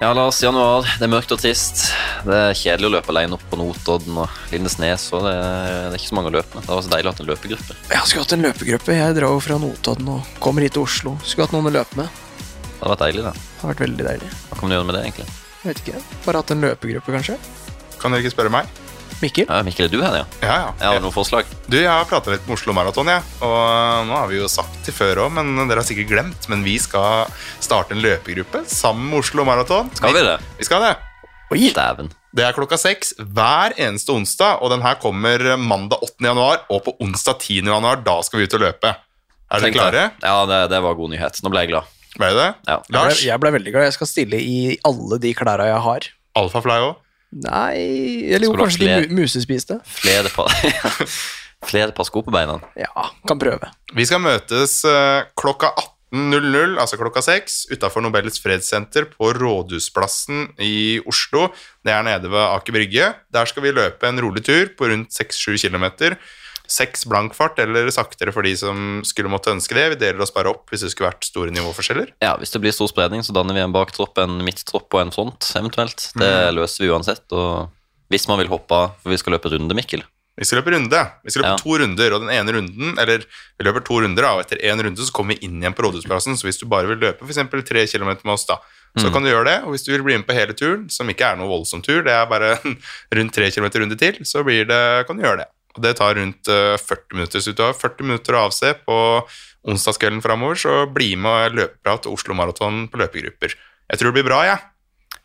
Ja, Lars, januar. Det er mørkt og trist. Det er kjedelig å løpe alene opp på Notodden og Lindesnes. Og det er, det er ikke så mange å løpe med. Det var så deilig å ha en løpegruppe. Jeg skulle hatt en løpegruppe. Jeg drar jo fra Notodden og kommer hit til Oslo. Skulle hatt noen å løpe med. Det hadde vært deilig, det. Det har vært veldig deilig. Hva kan man gjøre med det, egentlig? Jeg vet ikke. Bare hatt en løpegruppe, kanskje. Kan dere ikke spørre meg? Mikkel? Ja, Mikkel, er du her, ja? Ja, ja. Jeg har noen forslag. Du, Jeg har prata litt med Oslo Maraton, Ja. Og nå har vi jo sagt til før òg, men dere har sikkert glemt. Men vi skal starte en løpegruppe sammen med Oslo Maraton. Skal vi det? Vi skal det. Oi! Dæven. Det er klokka seks hver eneste onsdag, og den her kommer mandag 8. januar. Og på onsdag 10. januar, da skal vi ut og løpe. Er dere klare? det. Ja, det, det var god nyhet. Nå ble jeg glad. Ble det? Ja. Jeg ble, jeg ble veldig glad. Jeg skal stille i alle de klærne jeg har. Alfafly òg? Nei Eller jo, kanskje de mu musespiste. Flere par, flere par sko på beina. Ja, kan prøve. Vi skal møtes eh, klokka 18.00, altså klokka 6, utafor Nobels fredssenter på Rådhusplassen i Oslo. Det er nede ved Aker Brygge. Der skal vi løpe en rolig tur på rundt 6-7 km. Seks blank fart eller saktere for de som skulle måtte ønske det. Vi deler oss bare opp hvis det skulle vært store nivåforskjeller. Ja, Hvis det blir stor spredning, så danner vi en baktropp, en midttropp og en front, eventuelt. Det løser vi uansett. Og hvis man vil hoppe av, for vi skal løpe runde, Mikkel. Vi skal løpe runde. Vi skal løpe Ja. to runder, og den ene runden, eller vi løper to runder, og etter én runde så kommer vi inn igjen på Rådhusplassen. Så hvis du bare vil løpe f.eks. tre km med oss, da, så kan du gjøre det. Og hvis du vil bli med på hele turen, som ikke er noe voldsom tur, det er bare rundt tre km runde til, så blir det, kan du gjøre det. Det tar rundt eh, 40 minutter. Så du har 40 minutter å avse på onsdagskvelden framover, så bli med løpeprat og Oslo Maraton på løpegrupper. Jeg tror det blir bra, jeg. Ja.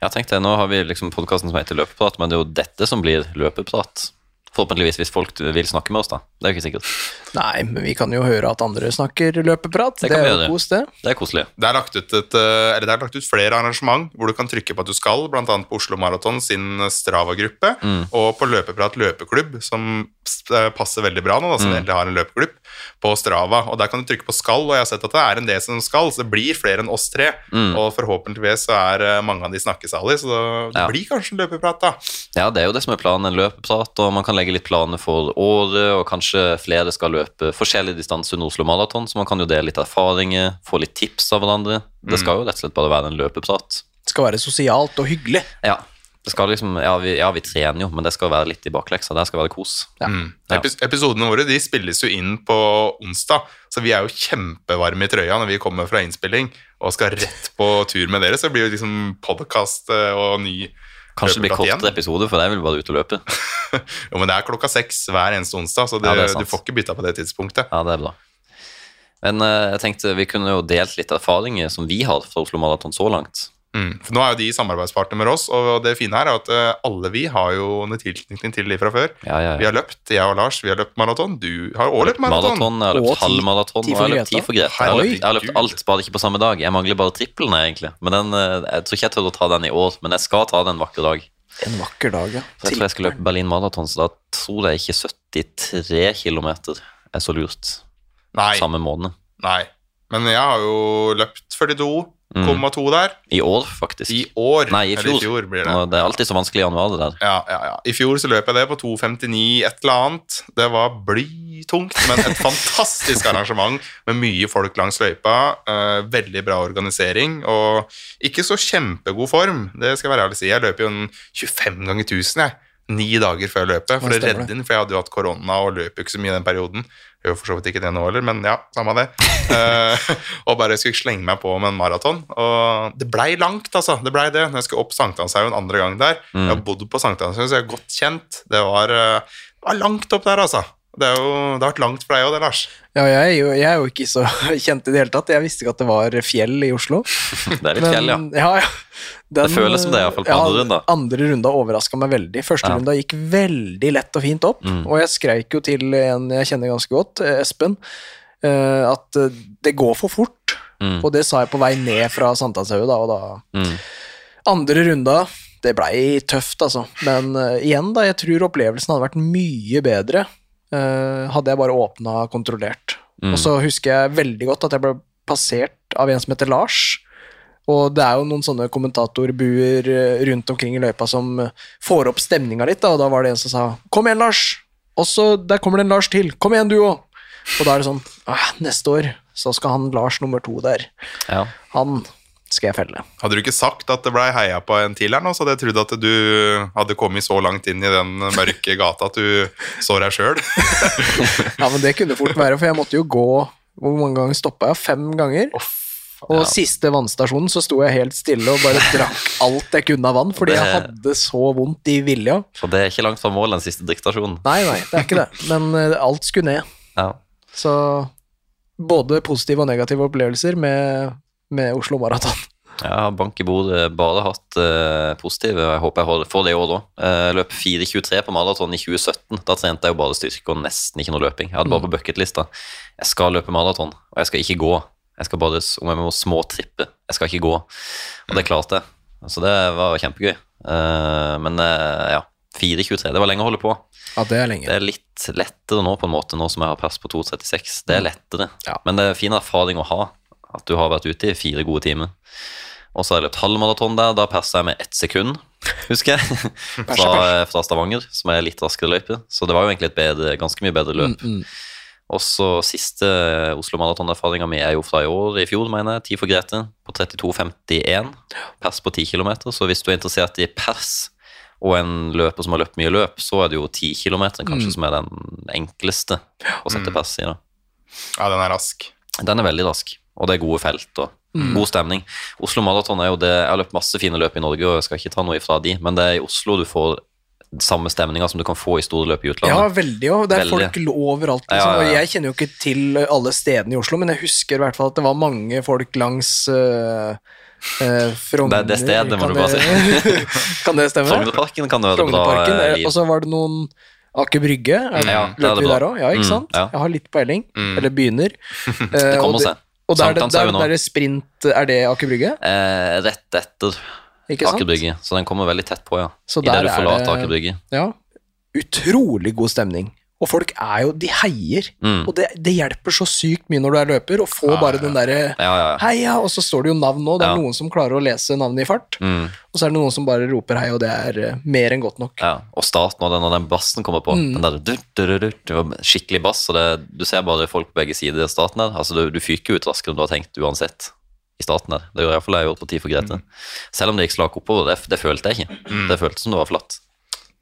Ja, tenkte, Nå har vi liksom podkasten som heter Løpeprat, men det er jo dette som blir løpeprat. Forhåpentligvis, hvis folk vil snakke med oss, da. Det er jo ikke sikkert. Nei, men vi kan jo høre at andre snakker løpeprat. Det Det, er jo kos, det. Det er koselig. Det er, lagt ut et, eh, eller det er lagt ut flere arrangement hvor du kan trykke på at du skal, bl.a. på Oslo Maraton sin Strava-gruppe, og på Løpeprat løpeklubb, som eh, passer veldig bra nå, da, som egentlig har en løpeklubb, på Strava. Og Der kan du trykke på skal, og jeg har sett at det er en del som skal, så det blir flere enn oss tre. Og forhåpentligvis så er eh, mange av de snakkesalige, så det, det Ja. blir kanskje en løpeprat, da. Ja, det er jo det som er planen, en løpeprat, og man kan legge litt planer for året, og kanskje flere skal løpe forskjellige distanser under Oslo Maraton, så man kan jo dele litt erfaringer, få litt tips av hverandre. Det skal jo rett og slett bare være en løpeprat. Det skal være sosialt og hyggelig. Ja, det skal liksom, ja vi, ja, vi trener jo, men det skal være litt i bakleksa, Det skal være kos. Ja. Mm. Epis episodene våre de spilles jo inn på onsdag, så vi er jo kjempevarme i trøya når vi kommer fra innspilling og skal rett på tur med dere. Så det blir jo liksom podkast og ny Kanskje det blir kortere episode, for jeg vil bare ut og løpe. Jo, men det er klokka seks hver eneste onsdag, så det, Ja, det du får ikke bytta på det tidspunktet. Ja, det er bra. Men uh, jeg tenkte vi kunne jo delt litt erfaringer som vi har fra Oslo Maraton så langt. Mm. For nå er jo de samarbeidspartner med oss, og det fine her er at eh, alle vi har jo en tilknytning til de fra før. Ja, ja, Vi har løpt, jeg og Lars, vi har løpt maraton. Du har også løpt maraton. Maraton, jeg har løpt halvmaraton, og jeg har løpt ti for Greta. Jeg har løpt, jeg har løpt alt, bare ikke på samme dag. Jeg mangler bare trippelen, egentlig. Men den, eh, jeg tror ikke jeg tør å ta den i år, men jeg skal ta den en vakker dag. En vakker dag, ja. Så jeg tror jeg skal løpe Berlin Maraton, så da tror jeg ikke 73 km er så lurt Nei, samme måned. nei. Men jeg har jo løpt 42,2 der. I år, faktisk. I år. Nei, i fjor. i fjor blir det. Det er alltid så vanskelig i januar, det der. Ja, ja, ja. I fjor så løp jeg det på 2,59 et eller annet. Det var blytungt, men et fantastisk arrangement med mye folk langs løypa. Uh, veldig bra organisering og ikke så kjempegod form. Det skal jeg være ærlig si. Jeg løper jo en 25 ganger 1000, jeg. Ni dager før løpet. For å redde inn, for jeg hadde jo hatt korona og løp jo ikke så mye i den perioden. Jeg gjør for så vidt ikke det nå heller, men ja, samme det. uh, og bare skulle slenge meg på med en maraton. Og det blei langt, altså. Det blei det. Når jeg skulle opp Sankthanshaugen andre gang der. Jeg har bodd på Sankthanshaugen, så jeg er godt kjent. Det var, uh, det var langt opp der, altså. Det, er jo, det har vært langt for deg òg, det, Lars. Ja, jeg er, jo, jeg er jo ikke så kjent i det hele tatt. Jeg visste ikke at det var fjell i Oslo. Det er litt fjell, ja. ja, ja. Den, Det føles som det, i hvert fall, på andre runda. Andre runda overraska meg veldig. Første Ja. runda gikk veldig lett og fint opp. Mm. Og jeg skreik jo til en jeg kjenner ganske godt, eh, Espen, eh, at eh, det går for fort. Mm. Og det sa jeg på vei ned fra Sankthanshaugen, da, og da Mm. Andre runda, det blei tøft, altså. Men uh, igjen, da, jeg tror opplevelsen hadde vært mye bedre hadde jeg bare åpna kontrollert. Mm. Og så husker jeg veldig godt at jeg ble passert av en som heter Lars. Og det er jo noen sånne kommentatorbuer eh, rundt omkring i løypa som eh, får opp stemninga litt, da, og da var det en som sa 'Kom igjen, Lars!' Og så der kommer det en Lars til. 'Kom igjen, du òg!' Og da er det sånn ah, Neste år så skal han Lars nummer to der. ja. Han skal jeg felle. Hadde du ikke sagt at det blei heia på en til her nå, så hadde jeg trodd at du hadde kommet så langt inn i den mørke gata at du så deg sjøl. Ja, men det kunne fort være, for jeg måtte jo gå Hvor mange ganger stoppa jeg? Fem ganger. Og Ja. siste vannstasjonen så sto jeg helt stille og bare drakk alt jeg kunne av vann, fordi jeg hadde så vondt i vilja. For det er ikke langt fra mål, den siste drikkstasjonen. Nei, nei, det er ikke det. Men eh, alt skulle ned. Ja. Så både positive og negative opplevelser med, med Oslo Maraton. Ja, bank i bordet bare hatt eh, positive, jeg håper jeg får det i år òg. Jeg løp 4.23 på maraton i 2017. Da trente jeg jo bare styrke og nesten ikke noe løping. Jeg hadde bare på bucketlista. Jeg skal løpe maraton, og jeg skal ikke gå. Jeg skal bare om jeg må småtrippe. Jeg skal ikke gå. Og det klarte jeg. Så det var kjempegøy. Eh, men eh, ja, 4.23. Det var lenge å holde på. Ja, det er lenge. Det er litt lettere nå, på en måte, nå som jeg har pers på 2.36. Det er lettere. Ja. Men det er fin erfaring å ha, at du har vært ute i fire gode timer. Og så har jeg løpt halvmaraton der. Da persa jeg med ett sekund, husker jeg. fra, fra Stavanger, som er litt raskere løype. Så det var jo egentlig et bedre, ganske mye bedre løp. Mm, Og så siste Oslo Maraton-erfaringa mi er jo fra i år, i fjor, mener jeg. Tid for Grete på 32,51. Pers på 10 km. Så hvis du er interessert i pers og en løper som har løpt mye løp, så er det jo 10 km kanskje som er den enkleste å sette pers i. da. Ja, den er rask. Den er veldig rask, og det er gode felt og god stemning. Oslo Maraton er jo det Jeg har løpt masse fine løp i Norge, og jeg skal ikke ta noe ifra de, men det er i Oslo du får samme stemninga som du kan få i store løp i utlandet. Ja, veldig òg. Det er Veldig. folk overalt. Liksom. Ja, ja, ja. Jeg kjenner jo ikke til alle stedene i Oslo, men jeg husker i hvert fall at det var mange folk langs uh, Frogner Det det stedet, må du bare si. kan det stemme? Frognerparken kan være bra eh, eh, liv. Og så var det noen Aker Brygge. Er, Ja, er løper vi der òg? Ja, ikke Mm, sant? ja. Jeg har litt peiling. Mm. Eller begynner. Det kommer seg. Og der, der, er der, der er sprint Er det Aker Brygge? Eh, rett etter? Aker Brygge, så den kommer veldig tett på, ja. Idet der du er forlater det- Aker Brygge. Ja. Utrolig god stemning. Og folk er jo De heier. Mm. Og det, det hjelper så sykt mye når du er løper, å få Ja, bare den derre Ja, ja. Heia! Og så står det jo navn nå. Det er noen som klarer å lese navnet i fart. Mm. Og så er det noen som bare roper hei, og det er eh, mer enn godt nok. Ja, og starten av den, den bassen kommer på, Mm. den der du, du, du, du, det skikkelig bass, og det, du ser bare folk på begge sider i starten der. Altså, du, du fyker ut raskere enn du har tenkt uansett i starten der. Det gjorde iallfall jeg gjort på tid for Grete. Selv om det gikk slak oppover, det, det følte jeg ikke. Det føltes som det var flatt.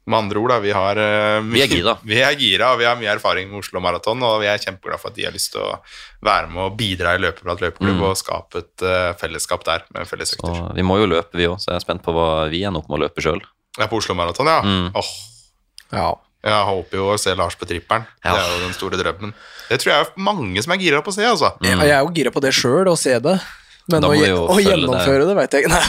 Med andre ord, da, vi har uh, Vi er gira. Vi er gira, og vi har mye erfaring med Oslo Maraton, og vi er kjempeglad for at de har lyst til å være med og bidra i Løpeprat løpeklubb Mm. og skape et uh, fellesskap der med felles økter. Vi må jo løpe, vi òg, så jeg er spent på hva vi ender opp med å løpe sjøl. Er på Oslo Maraton, ja. Mm. Oh. Ja. jeg håper jo å se Lars på trippelen. Ja. Det er jo den store drømmen. Det tror jeg er mange som er gira på å se, altså. Mm. Jeg er jo gira på det sjøl, å se det. Men å, å gjennomføre det, veit jeg ikke.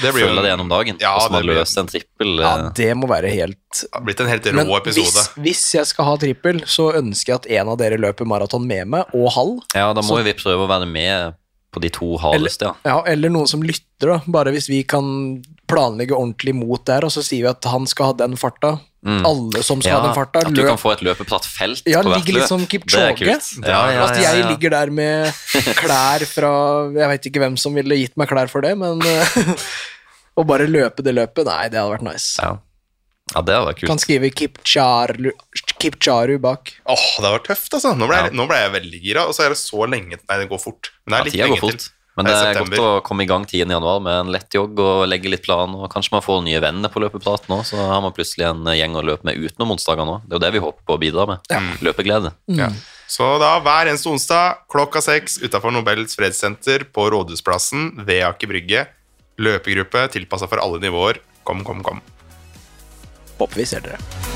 Det blir jo det gjennom dagen. Ja, og så må det løse en trippel. Ja, eh, det må være helt blitt en helt rå Men episode. hvis, hvis jeg skal ha trippel, så ønsker jeg at en av dere løper maraton med meg, og halv. ja, da må så- vi prøve å være med på de to hardeste, ja. Ja, eller noen som lytter, da. Bare hvis vi kan planlegge ordentlig mot der, og så sier vi at han skal ha den farta. Mm. Alle som skal Ja, ha den farta, at du kan få et løpeplatt felt Ja, på hvert ligger litt løp. som Det er Kipchoge. kult. Ja, ja, At ja, jeg ligger der med klær fra Jeg veit ikke hvem som ville gitt meg klær for det, men eh, Å bare løpe det løpet, nei, det hadde vært nice. Ja. ja, det hadde vært kult. Kan skrive Kipcharu, Kipcharu bak. Åh, det var tøft, altså. Nå ble, jeg, nå ble jeg veldig gira, og så er det så lenge Nei, det går fort. Men det Ja, er litt tida lenge fort. til. Men Det er godt å komme i gang 10. januar med en lett jogg og legge litt plan. og Kanskje man får nye venner på løpeplaten òg, så har man plutselig en gjeng å løpe med utenom onsdager nå. Det er jo det vi håper på å bidra med. Løpeglede. Ja. Så da hver eneste onsdag klokka seks utafor Nobels fredssenter på Rådhusplassen ved Aker Brygge. Løpegruppe tilpassa for alle nivåer. Kom, kom, kom. Håper vi ser dere.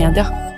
Media.